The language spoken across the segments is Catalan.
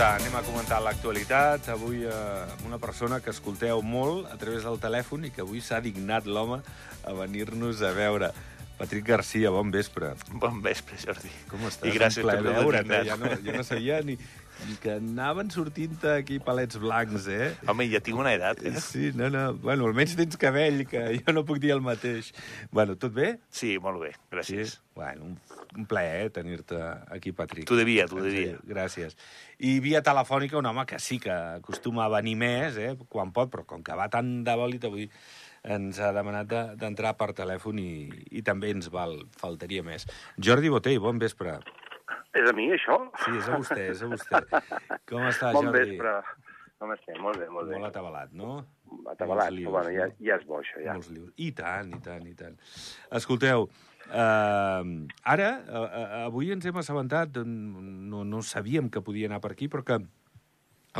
comentar, anem a comentar l'actualitat. Avui eh, una persona que escolteu molt a través del telèfon i que avui s'ha dignat l'home a venir-nos a veure. Patrick Garcia, bon vespre. Bon vespre, Jordi. Com estàs? I gràcies per veure't, eh? Ja no, jo no sabia ni, ni que anaven sortint aquí palets blancs, eh? Home, ja tinc una edat, eh? Sí, no, no. Bueno, almenys tens cabell, que jo no puc dir el mateix. Bueno, tot bé? Sí, molt bé, gràcies. Bueno, un, un plaer tenir-te aquí, Patrick. T'ho devia, t'ho devia. Gràcies. I via telefònica, un home que sí que acostuma a venir més, eh, quan pot, però com que va tan de bòlit avui ens ha demanat de- d'entrar per telèfon i, i també ens val, faltaria més. Jordi Botell, bon vespre. És a mi, això? Sí, és a vostè, és a vostè. Com està, bon Jordi? vespre. Com estem? Molt bé, molt bé. Molt atabalat, no? Atabalat, però bueno, ja, ja és bo, això, ja. Molts lius. I tant, i tant, i tant. Escolteu, eh, ara, eh, avui ens hem assabentat, no, no sabíem que podia anar per aquí, però que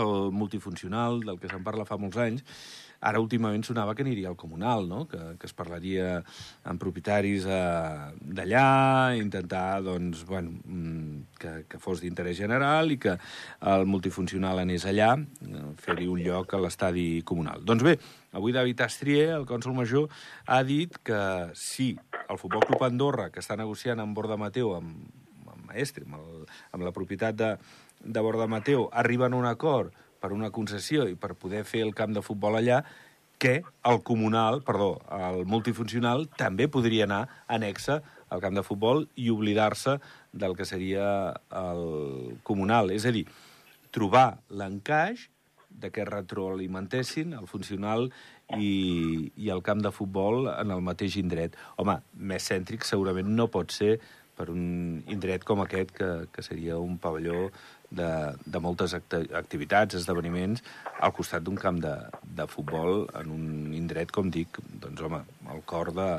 el multifuncional, del que se'n parla fa molts anys, ara últimament sonava que aniria al comunal, no? que, que es parlaria amb propietaris eh, d'allà, intentar doncs, bueno, mm, que, que fos d'interès general i que el multifuncional anés allà, eh, fer-hi un lloc a l'estadi comunal. Doncs bé, avui David Astrier, el cònsol major, ha dit que si el Futbol Club Andorra, que està negociant amb Borda Mateu, amb, amb amb, el, amb la propietat de, de Borda Mateu, arriben a un acord per una concessió i per poder fer el camp de futbol allà, que el comunal, perdó, el multifuncional, també podria anar anexa al camp de futbol i oblidar-se del que seria el comunal. És a dir, trobar l'encaix de que retroalimentessin el funcional i, i el camp de futbol en el mateix indret. Home, més cèntric segurament no pot ser per un indret com aquest, que, que seria un pavelló de, de moltes acti activitats, esdeveniments, al costat d'un camp de, de futbol en un indret, com dic, doncs, home, al cor de,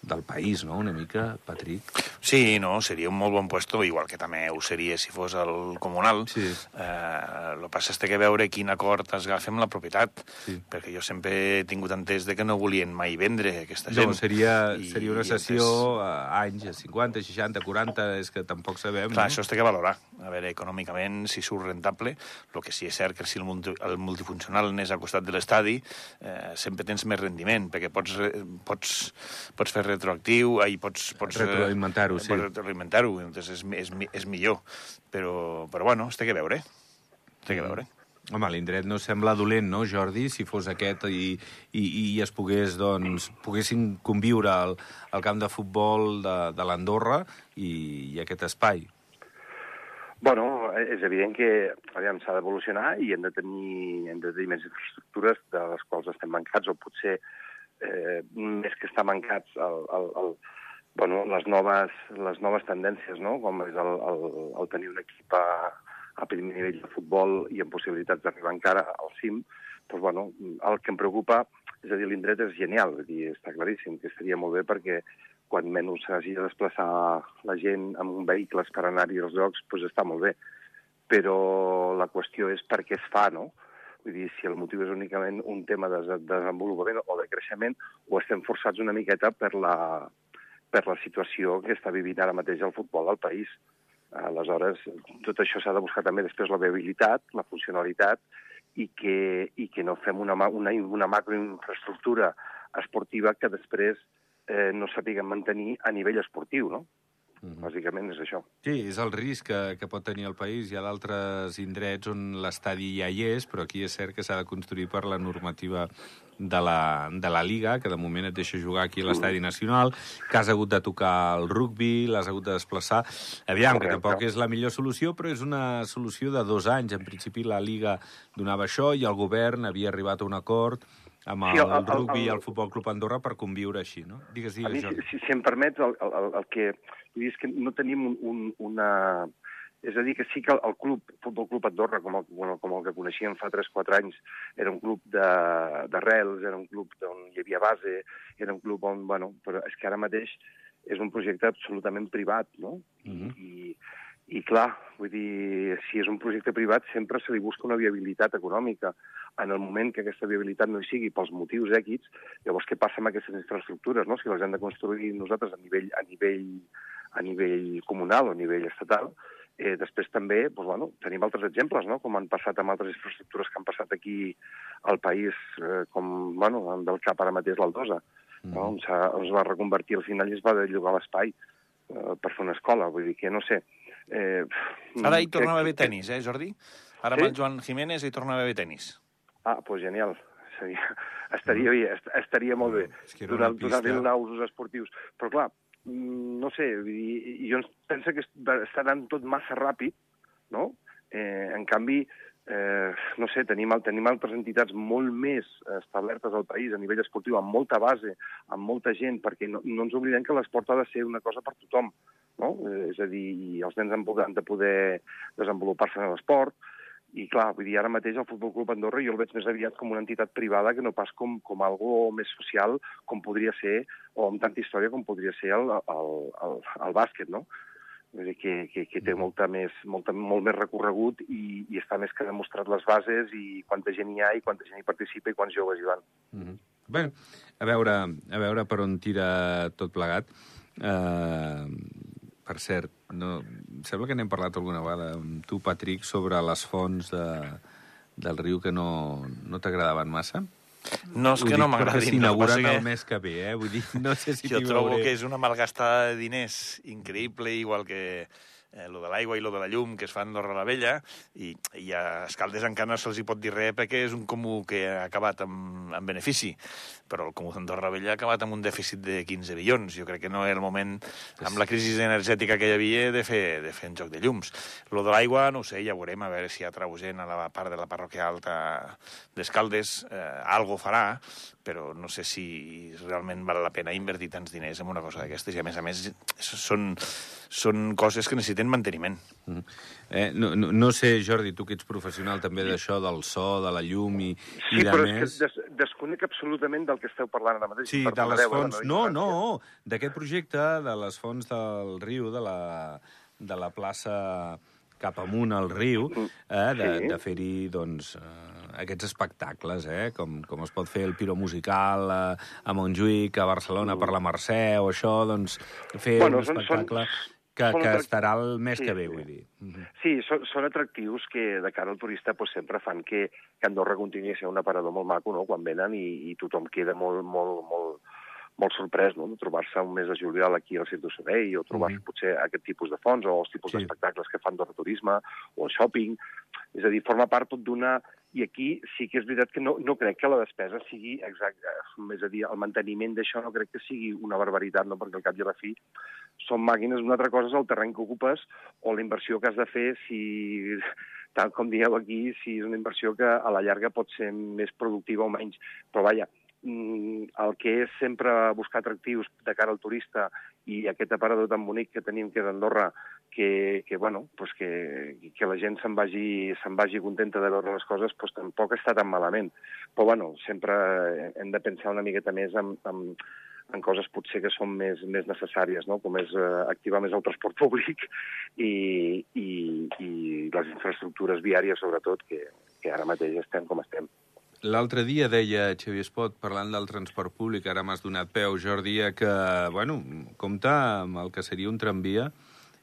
del país, no?, una mica, Patrick. Sí, no, seria un molt bon puesto, igual que també ho seria si fos el comunal. Sí. Eh, el que passa és que veure quin acord es agafa amb la propietat, Sí. perquè jo sempre he tingut entès de que no volien mai vendre aquesta No, gent. seria, I- seria una i sessió entès- a anys, a 50, 60, 40, és que tampoc sabem, Clar, no? això es té que valorar. A veure, econòmicament, si surt rentable, el que sí és cert que si el, multi, el multifuncional anés al costat de l'estadi, eh, sempre tens més rendiment, perquè pots, pots, pots fer retroactiu, ai, pots... pots eh, Retroalimentar-ho, sí. Pots retroalimentar-ho, doncs és, és, és millor. Però, però bueno, es té que veure. Es té que veure. Home, l'indret no sembla dolent, no, Jordi, si fos aquest i, i, i es pogués, doncs, poguessin conviure al, al camp de futbol de, de l'Andorra i, i aquest espai. Bueno, és evident que s'ha d'evolucionar i hem de, tenir, hem de tenir més infraestructures de les quals estem mancats, o potser eh, més que estar mancats el, el, el, bueno, les, noves, les noves tendències, no? com és el, el, el tenir un equip a, a primer nivell de futbol i amb possibilitats d'arribar encara al cim, doncs, bueno, el que em preocupa, és a dir, l'indret és genial, és dir, està claríssim que estaria molt bé perquè quan menys s'hagi de desplaçar la gent amb vehicles per anar-hi als llocs, doncs està molt bé. Però la qüestió és per què es fa, no? Vull dir, si el motiu és únicament un tema de de desenvolupament o de creixement, o estem forçats una miqueta per la, per la situació que està vivint ara mateix el futbol al país. Aleshores, tot això s'ha de buscar també després la viabilitat, la funcionalitat, i que, i que no fem una, una, una macroinfraestructura esportiva que després eh, no sapiguem mantenir a nivell esportiu, no? Mhm. Bàsicament és això. Sí, és el risc que, que pot tenir el país. Hi ha d'altres indrets on l'estadi ja hi és, però aquí és cert que s'ha de construir per la normativa de la, de la Liga, que de moment et deixa jugar aquí a l'estadi nacional, que has hagut de tocar el rugbi, l'has hagut de desplaçar. Aviam, que Correcte. tampoc és la millor solució, però és una solució de dos anys. En principi la Liga donava això i el govern havia arribat a un acord amb el, Sí, el- el- rugbi i el- el Futbol Club Andorra per conviure així, no? Digues, A mi, digues, si, Jordi. si, si em permets, el, el, el, el que vull dir és que no tenim un, un, una... És a dir, que sí que el, el club, Futbol Club Andorra, com el, el, com el que coneixíem fa 3-4 anys, era un club de- d'arrels, era un club on hi havia base, era un club on, bueno, però és que ara mateix és un projecte absolutament privat, no? Mhm. I, i clar, vull dir, si és un projecte privat sempre se li busca una viabilitat econòmica. En el moment que aquesta viabilitat no hi sigui pels motius èquids, llavors què passa amb aquestes infraestructures, no? Si les hem de construir nosaltres a nivell, a nivell, a nivell comunal o a nivell estatal, Eh, després també, doncs, bueno, tenim altres exemples, no? com han passat amb altres infraestructures que han passat aquí al país, eh, com bueno, amb el cap ara mateix l'Aldosa, mm. no? on, on es va reconvertir al final i es va llogar l'espai eh, per fer una escola. Vull dir que, no sé... Eh, ara hi torna a haver tenis, eh, Jordi? Ara sí? amb el Joan Jiménez hi torna a haver tenis. Ah, doncs pues genial. Seria, estaria bé, estaria molt bé, és que donar, donar usos esportius. Però clar, mm, no sé, jo penso que està anant tot massa ràpid, no? Eh, en canvi, eh, no sé, tenim, tenim altres entitats molt més establertes al país a nivell esportiu, amb molta base, amb molta gent, perquè no, no ens oblidem que l'esport ha de ser una cosa per tothom, no? Eh, és a dir, els nens han de poder desenvolupar-se en l'esport, i clar, vull dir, ara mateix el Futbol Club Andorra jo el veig més aviat com una entitat privada que no pas com, com algo més social com podria ser, o amb tanta història com podria ser el, el, el, el bàsquet, no? Vull dir que, que, que té molta més, molta, molt més recorregut i, i està més que demostrat les bases i quanta gent hi ha i quanta gent hi participa i quants joves hi van. Mm -hmm. Bé, a veure, a veure per on tira tot plegat. Uh, per cert, no, sembla que n'hem parlat alguna vegada amb tu, Patrick, sobre les fonts de, del riu que no, no t'agradaven massa. No és que no m'agradin. S'inauguren no, el mes que ve, eh? Vull dir, no sé si Jo trobo veuré. que és una malgastada de diners increïble, igual que eh, lo de l'aigua i lo de la llum que es fa a Andorra la Vella, i, i a Escaldes encara no se'ls hi pot dir res perquè és un comú que ha acabat amb, amb benefici, però el comú d'Andorra la Vella ha acabat amb un dèficit de 15 bilions. Jo crec que no era el moment, amb la crisi energètica que hi havia, de fer, de fer un joc de llums. Lo de l'aigua, no ho sé, ja veurem, a veure si ha gent a la part de la parròquia alta d'Escaldes, eh, algo farà, però no sé si realment val la pena invertir tants diners en una cosa d'aquestes, i a més a més són són coses que necessiten manteniment. Mm -hmm. eh, no, no, no sé, Jordi, tu que ets professional també d'això, del so, de la llum i, sí, i de però més... és que des, desconec absolutament del que esteu parlant ara mateix. Sí, de les fonts... No, no, d'aquest projecte, de les fonts del riu, de la, de la plaça cap amunt al riu, mm, eh, de, sí. de fer-hi, doncs, eh, aquests espectacles, eh, com, com es pot fer el piro musical a, a Montjuïc, a Barcelona mm. per la Mercè, o això, doncs, fer bueno, un espectacle... Són, que, que estarà el mes sí, que ve, vull dir. Sí, són, són atractius que de cara al turista pues, sempre fan que, que Andorra continuï a ser un aparador molt maco no? quan venen i, i tothom queda molt, molt, molt, molt sorprès no? de trobar-se un mes de juliol aquí al Cirque du Soleil o trobar-se mm -hmm. potser aquest tipus de fons o els tipus sí. d'espectacles que fan turisme o el shopping. És a dir, forma part tot d'una... I aquí sí que és veritat que no, no crec que la despesa sigui exacta. És a dir, el manteniment d'això no crec que sigui una barbaritat, no? perquè al cap i a la fi són màquines. Una altra cosa és el terreny que ocupes o la inversió que has de fer si tal com dieu aquí, si és una inversió que a la llarga pot ser més productiva o menys. Però vaja, el que és sempre buscar atractius de cara al turista i aquest aparador tan bonic que tenim que és Andorra, que, que, bueno, pues que, que la gent se'n vagi, se vagi contenta de veure les coses, pues tampoc està tan malament. Però bueno, sempre hem de pensar una miqueta més en, en, en coses potser que són més, més necessàries, no? com és eh, activar més el transport públic i, i, i les infraestructures viàries, sobretot, que, que ara mateix estem com estem. L'altre dia deia Xavier Espot, parlant del transport públic, ara m'has donat peu, Jordi, que, bueno, compta amb el que seria un tramvia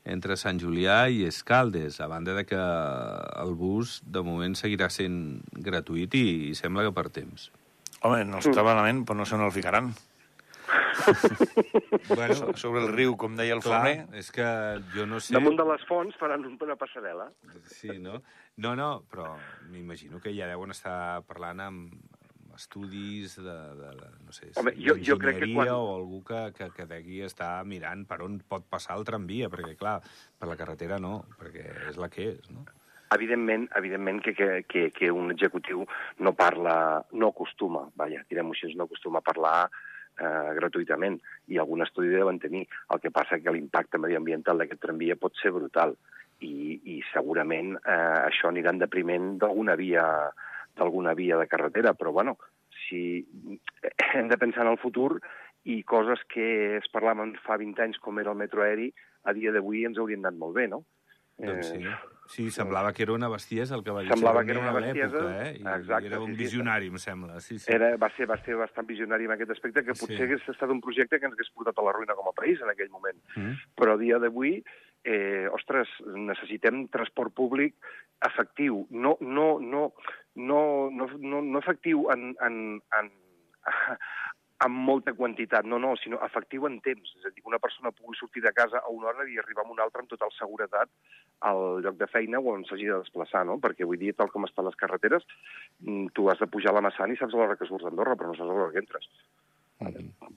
entre Sant Julià i Escaldes, a banda de que el bus, de moment, seguirà sent gratuït i, i sembla que per temps. Home, no està malament, però no sé on el ficaran. bueno, sobre el riu, com deia el clar, Fomer. És que jo no sé... Damunt de les fonts faran una passarel·la. Sí, no? No, no, però m'imagino que ja deuen estar parlant amb estudis de, de, de no sé, Home, jo, jo crec que quan... o algú que, que, que d'aquí està mirant per on pot passar el tramvia, perquè, clar, per la carretera no, perquè és la que és, no? Evidentment, evidentment que, que, que, que un executiu no parla, no acostuma, vaja, direm així, no acostuma a parlar eh, gratuïtament, i algun estudi deuen tenir. El que passa que l'impacte mediambiental d'aquest tramvia pot ser brutal, i, i segurament eh, això anirà en depriment d'alguna via d'alguna via de carretera, però bueno, si hem de pensar en el futur i coses que es parlaven fa 20 anys com era el metro aeri, a dia d'avui ens haurien anat molt bé, no? Doncs sí. Eh, Sí, semblava que era una bestiesa el que va dir Semblava que era una bestiesa, eh? I exacte, era un visionari, sí. em sembla. Sí, sí. Era, va, ser, va ser bastant visionari en aquest aspecte, que potser sí. hagués estat un projecte que ens hagués portat a la ruïna com a país en aquell moment. Mm. Però a dia d'avui eh, ostres, necessitem transport públic efectiu, no, no, no, no, no, no, no efectiu en, en, en, amb molta quantitat, no, no, sinó efectiu en temps. És a dir, que una persona pugui sortir de casa a una hora i arribar a una altra amb total seguretat al lloc de feina o on s'hagi de desplaçar, no? Perquè avui dia, tal com estan les carreteres, mm, tu has de pujar a la Massana i saps a l'hora que surts d'Andorra, però no saps a l'hora que entres. Mm -hmm.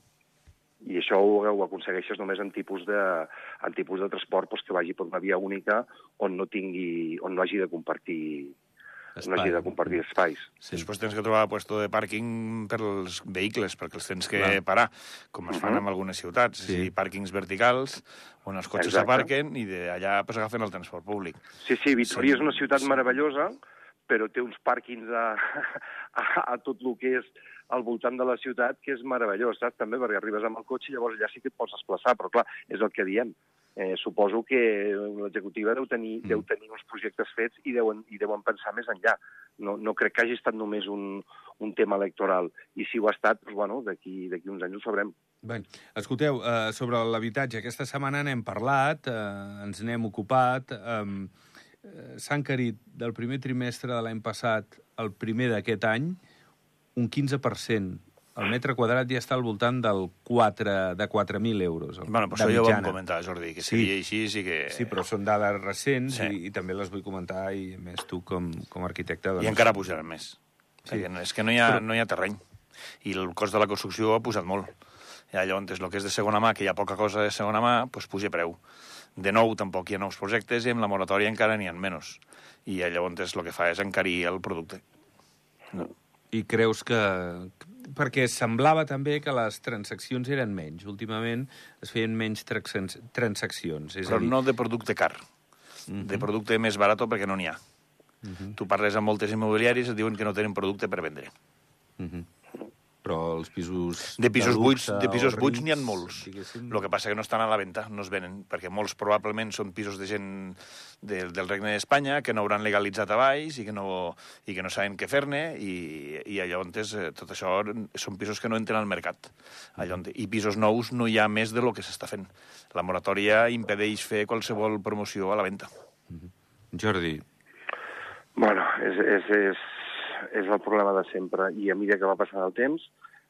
I això ho, ho aconsegueixes només en tipus de, en tipus de transport doncs, que vagi per una via única on no tingui, on no hagi de compartir Espai. no hagi de compartir espais. Sí. Després tens que trobar puesto de pàrquing per als vehicles, perquè els tens que Clar. parar, com es fan uh -huh. en algunes ciutats. Sí. És pàrquings verticals, on els cotxes s'aparquen i d'allà pues, agafen el transport públic. Sí, sí, Vitoria sí. és una ciutat sí. meravellosa, però té uns pàrquings a, a, a tot el que és al voltant de la ciutat, que és meravellós, saps? També perquè arribes amb el cotxe i llavors ja sí que et pots desplaçar, però clar, és el que diem eh, suposo que l'executiva deu, tenir, mm. deu tenir uns projectes fets i deuen, i deuen pensar més enllà. No, no crec que hagi estat només un, un tema electoral. I si ho ha estat, doncs, bueno, d'aquí uns anys ho sabrem. Bé, escolteu, eh, sobre l'habitatge, aquesta setmana n'hem parlat, eh, ens n'hem ocupat, eh, s'ha encarit del primer trimestre de l'any passat al primer d'aquest any un 15% el metre quadrat ja està al voltant del 4, de 4.000 euros. Bueno, però això ja ho vam comentar, Jordi, que seria sí. així, sí que... Sí, però són dades recents sí. i, i també les vull comentar, i més tu com, com a arquitecte... Doncs... I encara pujaran més. Sí. És que no hi, ha, però... no hi ha terreny. I el cost de la construcció ha pujat molt. Ja, llavors, el que és de segona mà, que hi ha poca cosa de segona mà, doncs puja preu. De nou, tampoc hi ha nous projectes i amb la moratòria encara n'hi ha menys. I llavors el que fa és encarir el producte. No. I creus que, perquè semblava també que les transaccions eren menys. Últimament es feien menys transaccions. És Però dir... no de producte car, uh -huh. de producte més barat perquè no n'hi ha. Mhm. -huh. Tu parles amb moltes immobiliàries i et diuen que no tenen producte per vendre. Uh mhm. Però els pisos... De pisos de buits, de pisos buits n'hi ha molts. El que passa que no estan a la venda, no es venen, perquè molts probablement són pisos de gent de, del Regne d'Espanya que no hauran legalitzat a baix i que no, i que no saben què fer-ne i, i allò on és, eh, tot això són pisos que no entren al mercat. Allò on, I pisos nous no hi ha més de lo que s'està fent. La moratòria impedeix fer qualsevol promoció a la venda. Jordi. Bueno, és, és, és, és el problema de sempre. I a mesura que va passant el temps,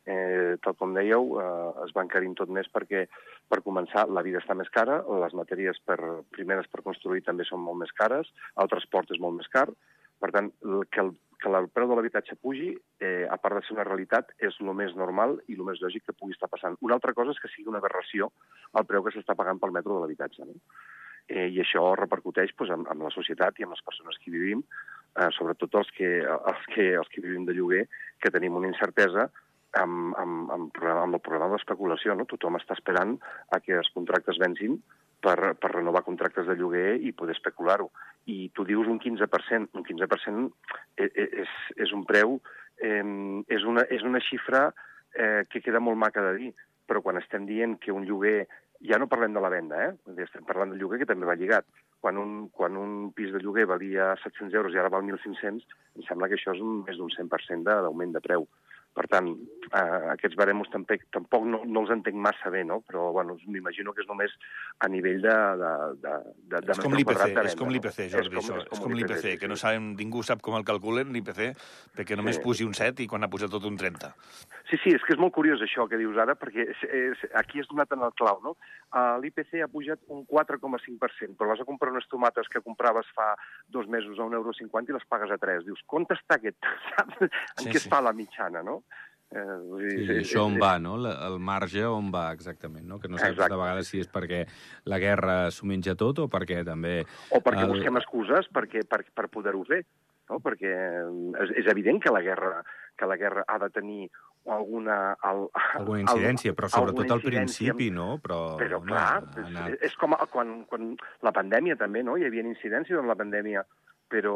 eh, tal com dèieu, eh, es va encarint tot més perquè, per començar, la vida està més cara, les matèries per, primeres per construir també són molt més cares, el transport és molt més car, per tant, que el, que el preu de l'habitatge pugi, eh, a part de ser una realitat, és el més normal i el més lògic que pugui estar passant. Una altra cosa és que sigui una aberració el preu que s'està pagant pel metro de l'habitatge. No? Eh, I això repercuteix doncs, amb, amb la societat i amb les persones que vivim, eh, sobretot els que, els, que, els que vivim de lloguer, que tenim una incertesa amb, amb, amb, amb el problema de l'especulació. No? Tothom està esperant a que els contractes vencin per, per renovar contractes de lloguer i poder especular-ho. I tu dius un 15%. Un 15% és, e, és, és un preu, eh, és, una, és una xifra eh, que queda molt maca de dir, però quan estem dient que un lloguer ja no parlem de la venda, eh? estem parlant del lloguer que també va lligat. Quan un, quan un pis de lloguer valia 700 euros i ara val 1.500, em sembla que això és un, més d'un 100% d'augment de preu. Per tant, eh, aquests baremos tampoc, tampoc no, no els entenc massa bé, no? però bueno, m'imagino que és només a nivell de... de, de, de, de és com l'IPC, és com l'IPC, Jordi, és com, això. És com, l'IPC, sí, que no sabem, ningú sap com el calculen, l'IPC, perquè només sí. pugi un 7 i quan ha pujat tot un 30. Sí, sí, és que és molt curiós això que dius ara, perquè és, és, aquí has donat en el clau, no? Uh, L'IPC ha pujat un 4,5%, però vas a comprar unes tomates que compraves fa dos mesos a 1,50 euro i les pagues a 3. Dius, com està aquest? Saps? En sí, què sí. està la mitjana, no? Eh, dir, sí, és, això on va, no? El marge on va exactament, no? Que no saps Exacte. de vegades si és perquè la guerra s'ho menja tot o perquè també... O perquè el... busquem excuses perquè, per, per poder-ho fer, no? Perquè és, és evident que la guerra que la guerra ha de tenir alguna... El, alguna incidència, el, però sobretot al principi, no? Però, però clar, no, anat... és, és com quan, quan la pandèmia també, no? Hi havia incidències en la pandèmia però,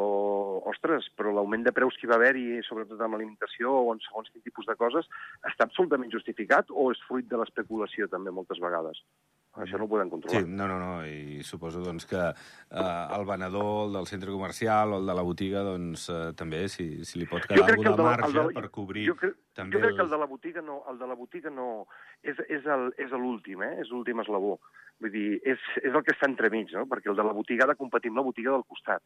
ostres, però l'augment de preus que hi va haver-hi, sobretot amb l'alimentació o en segons quin tipus de coses, està absolutament justificat o és fruit de l'especulació també moltes vegades? Això no ho podem controlar. Sí, no, no, no, i suposo doncs, que eh, el venedor, el del centre comercial o el de la botiga, doncs eh, també, si, si li pot quedar alguna el de marge el de per cobrir Jo crec, també jo crec que el de la botiga no, el de la botiga no és, és el- és l'últim, eh? és l'últim eslabó. Vull dir, és, és el que està entremig, no? perquè el de la botiga ha de competir amb la botiga del costat.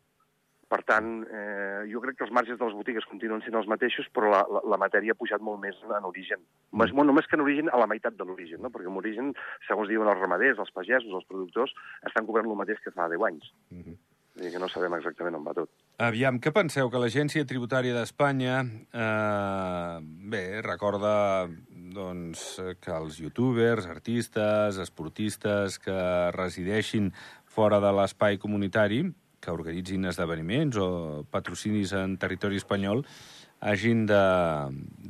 Per tant, eh, jo crec que els marges de les botigues continuen sent els mateixos, però la, la, la matèria ha pujat molt més en origen. Més, bueno, només que en origen, a la meitat de l'origen, no? perquè en origen, segons diuen els ramaders, els pagesos, els productors, estan cobrant el mateix que fa 10 anys. Mhm. Vull dir que no sabem exactament on va tot. Aviam, què penseu? Que l'Agència Tributària d'Espanya, eh, bé, recorda doncs, que els youtubers, artistes, esportistes que resideixin fora de l'espai comunitari, que organitzin esdeveniments o patrocinis en territori espanyol, hagin de,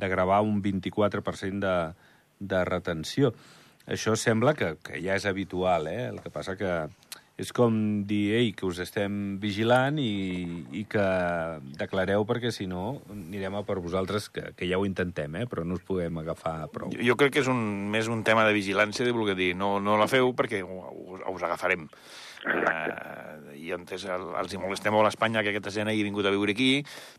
de gravar un 24% de, de retenció. Això sembla que, que ja és habitual, eh? El que passa que és com dir, ei, que us estem vigilant i, i que declareu perquè si no anirem a per vosaltres, que, que ja ho intentem, eh? però no us podem agafar prou. Jo, jo crec que és un, més un tema de vigilància, de voler dir, no, no la feu perquè us, us agafarem. Uh, I és el, els hi molestem molt a Espanya que aquesta gent hagi vingut a viure aquí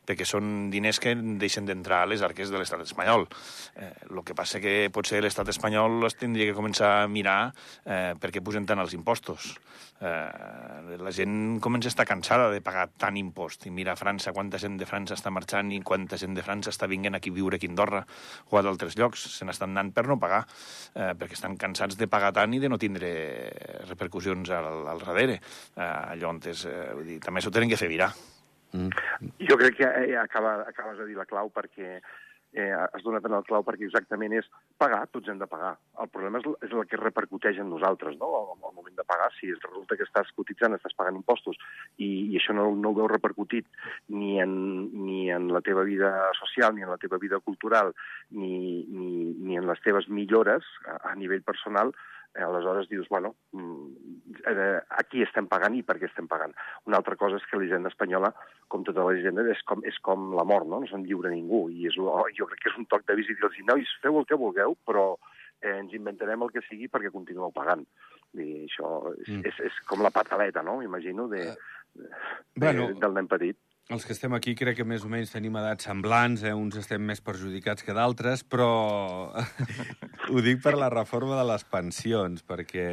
perquè són diners que deixen d'entrar a les arques de l'estat espanyol. Eh, que passa que potser l'estat espanyol es tindria que començar a mirar eh, perquè pugen tant els impostos. Eh, la gent comença a estar cansada de pagar tant impost. I mira França, quanta gent de França està marxant i quanta gent de França està vinguent aquí a viure aquí a Andorra o a d'altres llocs. Se n'estan anant per no pagar, eh, perquè estan cansats de pagar tant i de no tindre repercussions al, al darrere. Eh, allò és, eh, vull dir, també s'ho tenen que fer virar. Mm. Jo crec que eh, acaba, acabes de dir la clau perquè eh, has donat en el clau perquè exactament és pagar, tots hem de pagar. El problema és, és el que repercuteix en nosaltres, no? Al, al moment de pagar, si resulta que estàs cotitzant, estàs pagant impostos i, i això no, no ho veus repercutit ni en, ni en la teva vida social, ni en la teva vida cultural, ni, ni, ni en les teves millores a, a nivell personal, aleshores dius, bueno, mm, eh, aquí estem pagant i per què estem pagant. Una altra cosa és que la hisenda espanyola, com tota la hisenda, és com, és com la mort, no? No se'n lliure ningú. I és, oh, jo crec que és un toc de vist i dir-los, nois, feu el que vulgueu, però eh, ens inventarem el que sigui perquè continueu pagant. I això és, Mm. és, és com la pataleta, no? M'imagino, de, de, bueno, del nen petit. Els que estem aquí crec que més o menys tenim edats semblants, eh? uns estem més perjudicats que d'altres, però ho dic per la reforma de les pensions, perquè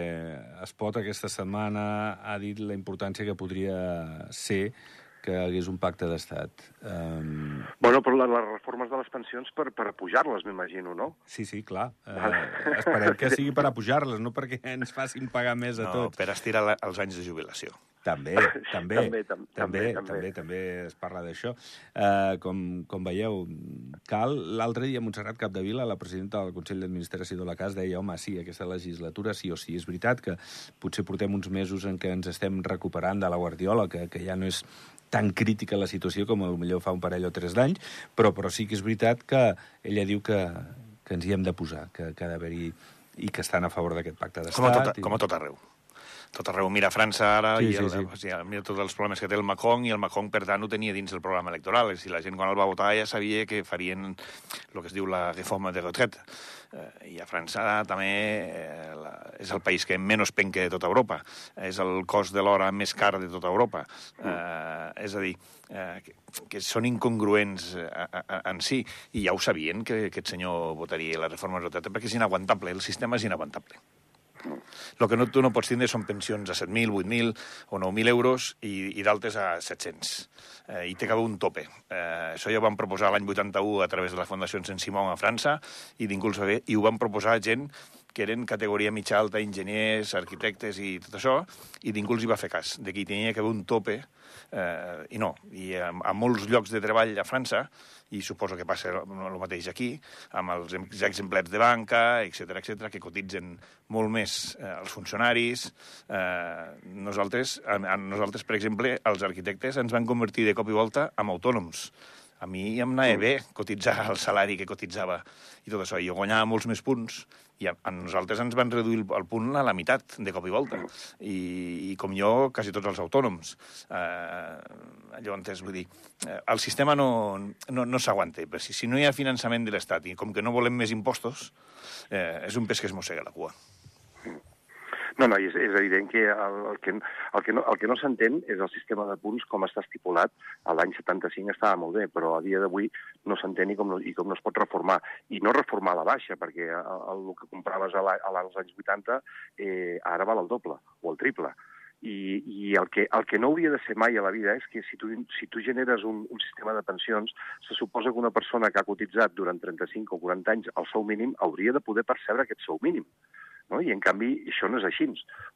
Espot aquesta setmana ha dit la importància que podria ser que hagués un pacte d'estat. Um, Bueno, però les reformes de les pensions per, per pujar-les, m'imagino, no? sí, sí, clar. Uh, esperem que sigui per apujar-les, no perquè ens facin pagar més a No, tots. per estirar la, els anys de jubilació. També, també, També, tam- també, també, també, també. també es parla d'això. Uh, com, com veieu, cal, l'altre dia Montserrat Capdevila, la presidenta del Consell d'Administració de la CAS, deia, home, sí, aquesta legislatura sí o sí. És veritat que potser portem uns mesos en què ens estem recuperant de la Guardiola, que, que ja no és tan crítica la situació com millor fa un parell o tres d'anys, però, però sí que és veritat que ella diu que, que ens hi hem de posar, que, que ha d'haver-hi i que estan a favor d'aquest pacte d'estat. Com a, tot, i- com a tot arreu. Tot arreu. Mira França ara Sí, i sí, el, sí. O sigui, mira tots els problemes que té el Macron i el Macron, per tant, ho tenia dins el programa electoral. Si la gent quan el va votar ja sabia que farien el que es diu la reforma de retraite. Eh, I a França també eh, la, és el país que menys penca de tota Europa. És el cost de l'hora més car de tota Europa. Eh, és a dir, eh, que, que són incongruents eh, a, a, en si. I ja ho sabien que aquest senyor votaria la reforma de retraite perquè és inaguantable. El sistema és inaguantable. El que no, tu no pots tindre són pensions a 7.000, 8.000 o 9.000 euros i, i d'altres a 700. Eh, I té que haver un tope. Eh, això ja ho van proposar l'any 81 a través de la Fundació Saint-Simon a França i ningú el sabia, i ho van proposar gent que eren categoria mitja alta, enginyers, arquitectes i tot això, i ningú els hi va fer cas, de que hi tenia que haver un tope, eh, i no. I a, a molts llocs de treball a França, i suposo que passa el mateix aquí, amb els em- exemplets de banca, etc etc que cotitzen molt més eh, els funcionaris. Eh, nosaltres, a, a nosaltres, per exemple, els arquitectes ens van convertir de cop i volta en autònoms. A mi em anava bé cotitzar el salari que cotitzava i tot això. Jo guanyava molts més punts i a, a nosaltres ens van reduir el, el punt a la meitat de cop i volta. I, i com jo, quasi tots els autònoms. Eh, llavors, vull dir, eh, el sistema no, no, no s'aguanta. Si, si no hi ha finançament de l'Estat i com que no volem més impostos, eh, és un pes que es mossega la cua. No, No, és, és evident que el, el que, el que no, el que no s'entén és el sistema de punts com està estipulat. A l'any 75 estava molt bé, però a dia d'avui no s'entén i, com no, i com no es pot reformar. I no reformar la baixa, perquè el, el que compraves a la, als anys 80 eh, ara val el doble o el triple. I, i el, que, el que no hauria de ser mai a la vida és que si tu, si tu generes un, un sistema de pensions, se suposa que una persona que ha cotitzat durant 35 o 40 anys el sou mínim hauria de poder percebre aquest sou mínim. No? I, en canvi, això no és així.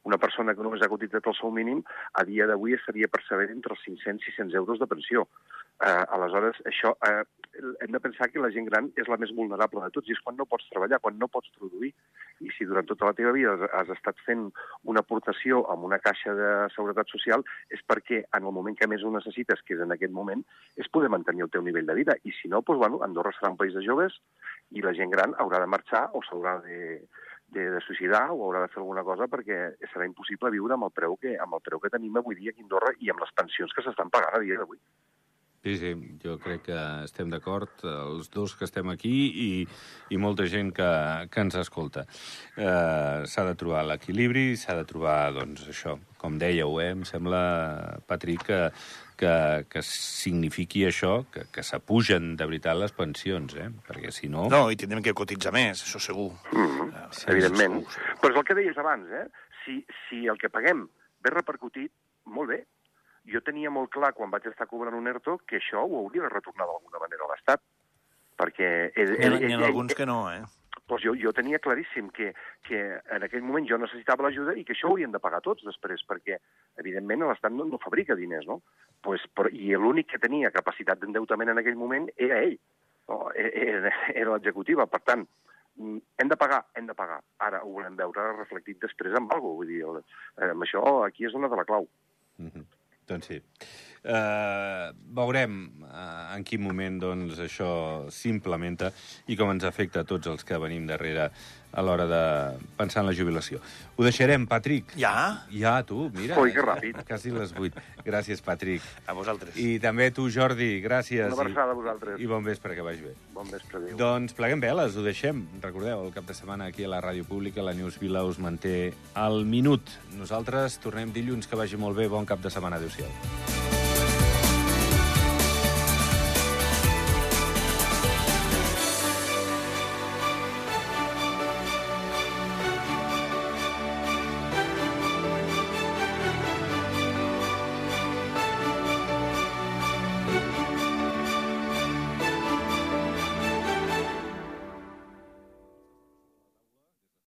Una persona que només ha cotitzat el sou mínim, a dia d'avui estaria percebent entre els 500 i 600 euros de pensió. Uh, aleshores, això, uh, hem de pensar que la gent gran és la més vulnerable de tots, i és quan no pots treballar, quan no pots produir. I si durant tota la teva vida has estat fent una aportació amb una caixa de seguretat social, és perquè en el moment que més ho necessites, que és en aquest moment, és poder mantenir el teu nivell de vida. I si no, doncs, bueno, Andorra serà un país de joves i la gent gran haurà de marxar o s'haurà de, de, de suïcidar o haurà de fer alguna cosa perquè serà impossible viure amb el preu que, amb el preu que tenim avui dia aquí a Andorra i amb les pensions que s'estan pagant a dia d'avui. Sí, sí, jo crec que estem d'acord, els dos que estem aquí i, i molta gent que, que ens escolta. Eh, s'ha de trobar l'equilibri, s'ha de trobar, doncs, això, com dèieu, eh, em sembla, Patrick, que, que, que signifiqui això, que, que s'apugen de veritat les pensions, eh? perquè si no... No, i tindrem que cotitzar més, això segur. Mm -hmm. sí, Evidentment. Segur, segur. Però és el que deies abans, eh? Si, si el que paguem ve repercutit, molt bé, jo tenia molt clar, quan vaig estar cobrant un ERTO, que això ho hauria de retornar d'alguna manera a l'Estat. Perquè... Ell, ell, N'hi ha alguns que no, eh? Doncs jo, jo tenia claríssim que, que en aquell moment jo necessitava l'ajuda i que això ho haurien de pagar tots després, perquè, evidentment, l'Estat no, no fabrica diners, no? Pues, però, I l'únic que tenia capacitat d'endeutament en aquell moment era ell, no? E, era, era l'executiva. Per tant, mm, hem de pagar, hem de pagar. Ara ho volem veure reflectit després amb alguna cosa. Vull dir, eh, amb això aquí és una de la clau. Mm -hmm. Doncs sí. Uh, veurem uh, en quin moment doncs, això s'implementa i com ens afecta a tots els que venim darrere a l'hora de pensar en la jubilació. Ho deixarem, Patrick. Ja? Ja, tu, mira. Ui, que ràpid. Quasi les 8. Gràcies, Patrick. A vosaltres. I també tu, Jordi, gràcies. Una abraçada a vosaltres. I bon vespre, que vagi bé. Bon vespre, adéu. Doncs pleguem veles, ho deixem. Recordeu, el cap de setmana aquí a la Ràdio Pública, la News Vila us manté al minut. Nosaltres tornem dilluns, que vagi molt bé. Bon cap de setmana. Adéu-siau.